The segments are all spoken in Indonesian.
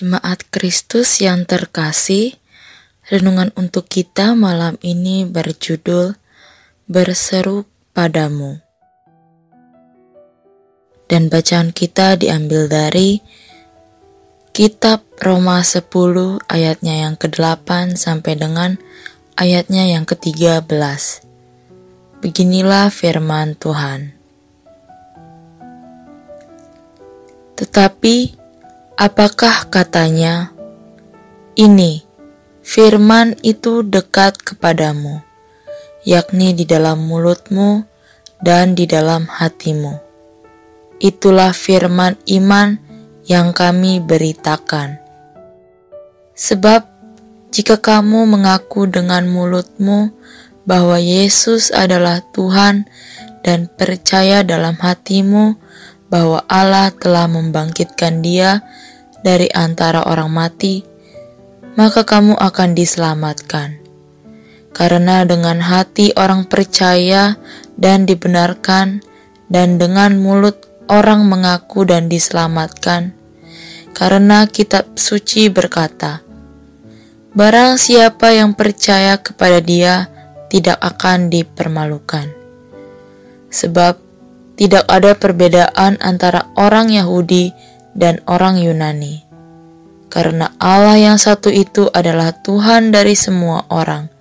Jemaat Kristus yang terkasih, renungan untuk kita malam ini berjudul Berseru Padamu. Dan bacaan kita diambil dari Kitab Roma 10 ayatnya yang ke-8 sampai dengan ayatnya yang ke-13. Beginilah firman Tuhan. Tetapi Apakah katanya, "Ini firman itu dekat kepadamu, yakni di dalam mulutmu dan di dalam hatimu." Itulah firman iman yang kami beritakan. Sebab jika kamu mengaku dengan mulutmu bahwa Yesus adalah Tuhan dan percaya dalam hatimu bahwa Allah telah membangkitkan Dia dari antara orang mati, maka kamu akan diselamatkan. Karena dengan hati orang percaya dan dibenarkan, dan dengan mulut orang mengaku dan diselamatkan. Karena kitab suci berkata, Barang siapa yang percaya kepada dia tidak akan dipermalukan. Sebab tidak ada perbedaan antara orang Yahudi dan orang Yunani. Karena Allah yang satu itu adalah Tuhan dari semua orang,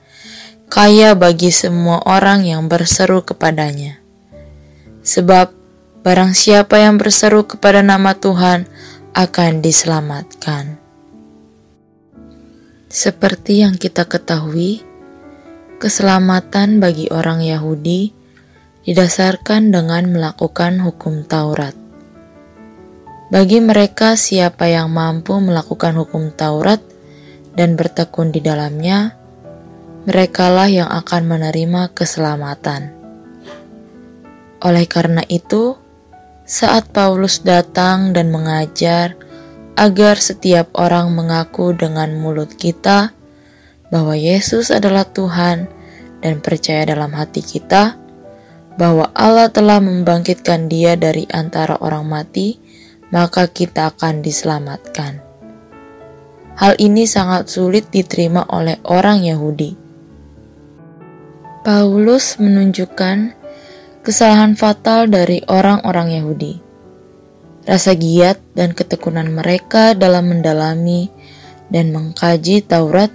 kaya bagi semua orang yang berseru kepadanya. Sebab barang siapa yang berseru kepada nama Tuhan akan diselamatkan. Seperti yang kita ketahui, keselamatan bagi orang Yahudi didasarkan dengan melakukan hukum Taurat. Bagi mereka, siapa yang mampu melakukan hukum Taurat dan bertekun di dalamnya, merekalah yang akan menerima keselamatan. Oleh karena itu, saat Paulus datang dan mengajar agar setiap orang mengaku dengan mulut kita bahwa Yesus adalah Tuhan dan percaya dalam hati kita bahwa Allah telah membangkitkan Dia dari antara orang mati maka kita akan diselamatkan. Hal ini sangat sulit diterima oleh orang Yahudi. Paulus menunjukkan kesalahan fatal dari orang-orang Yahudi. Rasa giat dan ketekunan mereka dalam mendalami dan mengkaji Taurat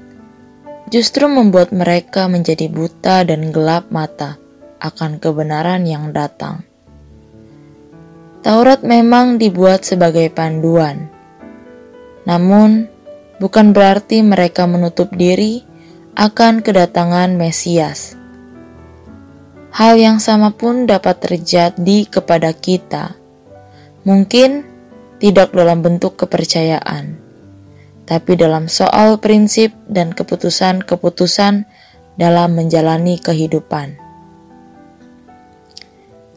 justru membuat mereka menjadi buta dan gelap mata akan kebenaran yang datang. Taurat memang dibuat sebagai panduan, namun bukan berarti mereka menutup diri akan kedatangan Mesias. Hal yang sama pun dapat terjadi kepada kita. Mungkin tidak dalam bentuk kepercayaan, tapi dalam soal prinsip dan keputusan-keputusan dalam menjalani kehidupan.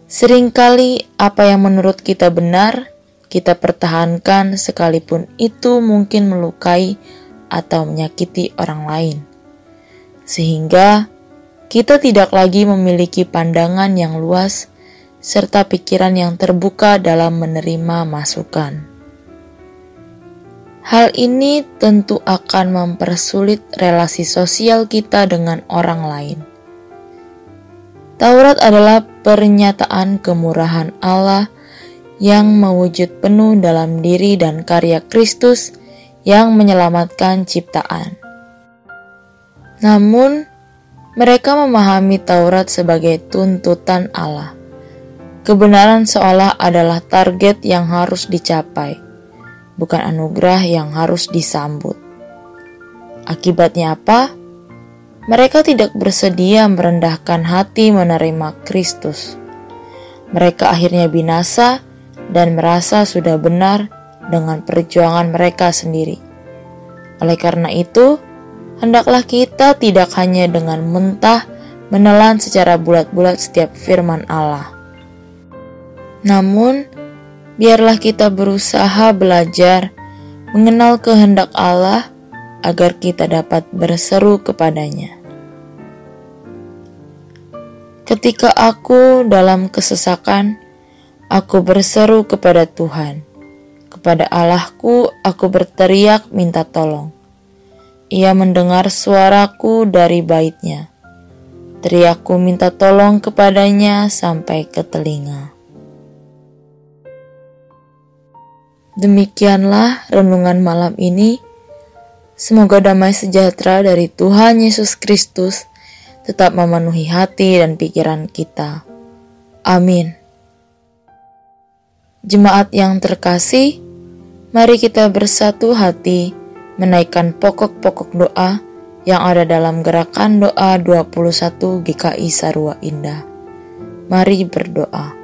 Seringkali apa yang menurut kita benar, kita pertahankan sekalipun itu mungkin melukai atau menyakiti orang lain. Sehingga kita tidak lagi memiliki pandangan yang luas serta pikiran yang terbuka dalam menerima masukan. Hal ini tentu akan mempersulit relasi sosial kita dengan orang lain. Taurat adalah pernyataan kemurahan Allah yang mewujud penuh dalam diri dan karya Kristus yang menyelamatkan ciptaan. Namun, mereka memahami Taurat sebagai tuntutan Allah. Kebenaran seolah adalah target yang harus dicapai, bukan anugerah yang harus disambut. Akibatnya apa? Mereka tidak bersedia merendahkan hati menerima Kristus. Mereka akhirnya binasa dan merasa sudah benar dengan perjuangan mereka sendiri. Oleh karena itu, hendaklah kita tidak hanya dengan mentah menelan secara bulat-bulat setiap firman Allah. Namun, biarlah kita berusaha belajar mengenal kehendak Allah agar kita dapat berseru kepadanya. Ketika aku dalam kesesakan, aku berseru kepada Tuhan, kepada Allahku aku berteriak minta tolong. Ia mendengar suaraku dari baitnya. Teriakku minta tolong kepadanya sampai ke telinga. Demikianlah renungan malam ini. Semoga damai sejahtera dari Tuhan Yesus Kristus tetap memenuhi hati dan pikiran kita. Amin. Jemaat yang terkasih, mari kita bersatu hati menaikkan pokok-pokok doa yang ada dalam gerakan doa 21 GKI Sarua Indah. Mari berdoa.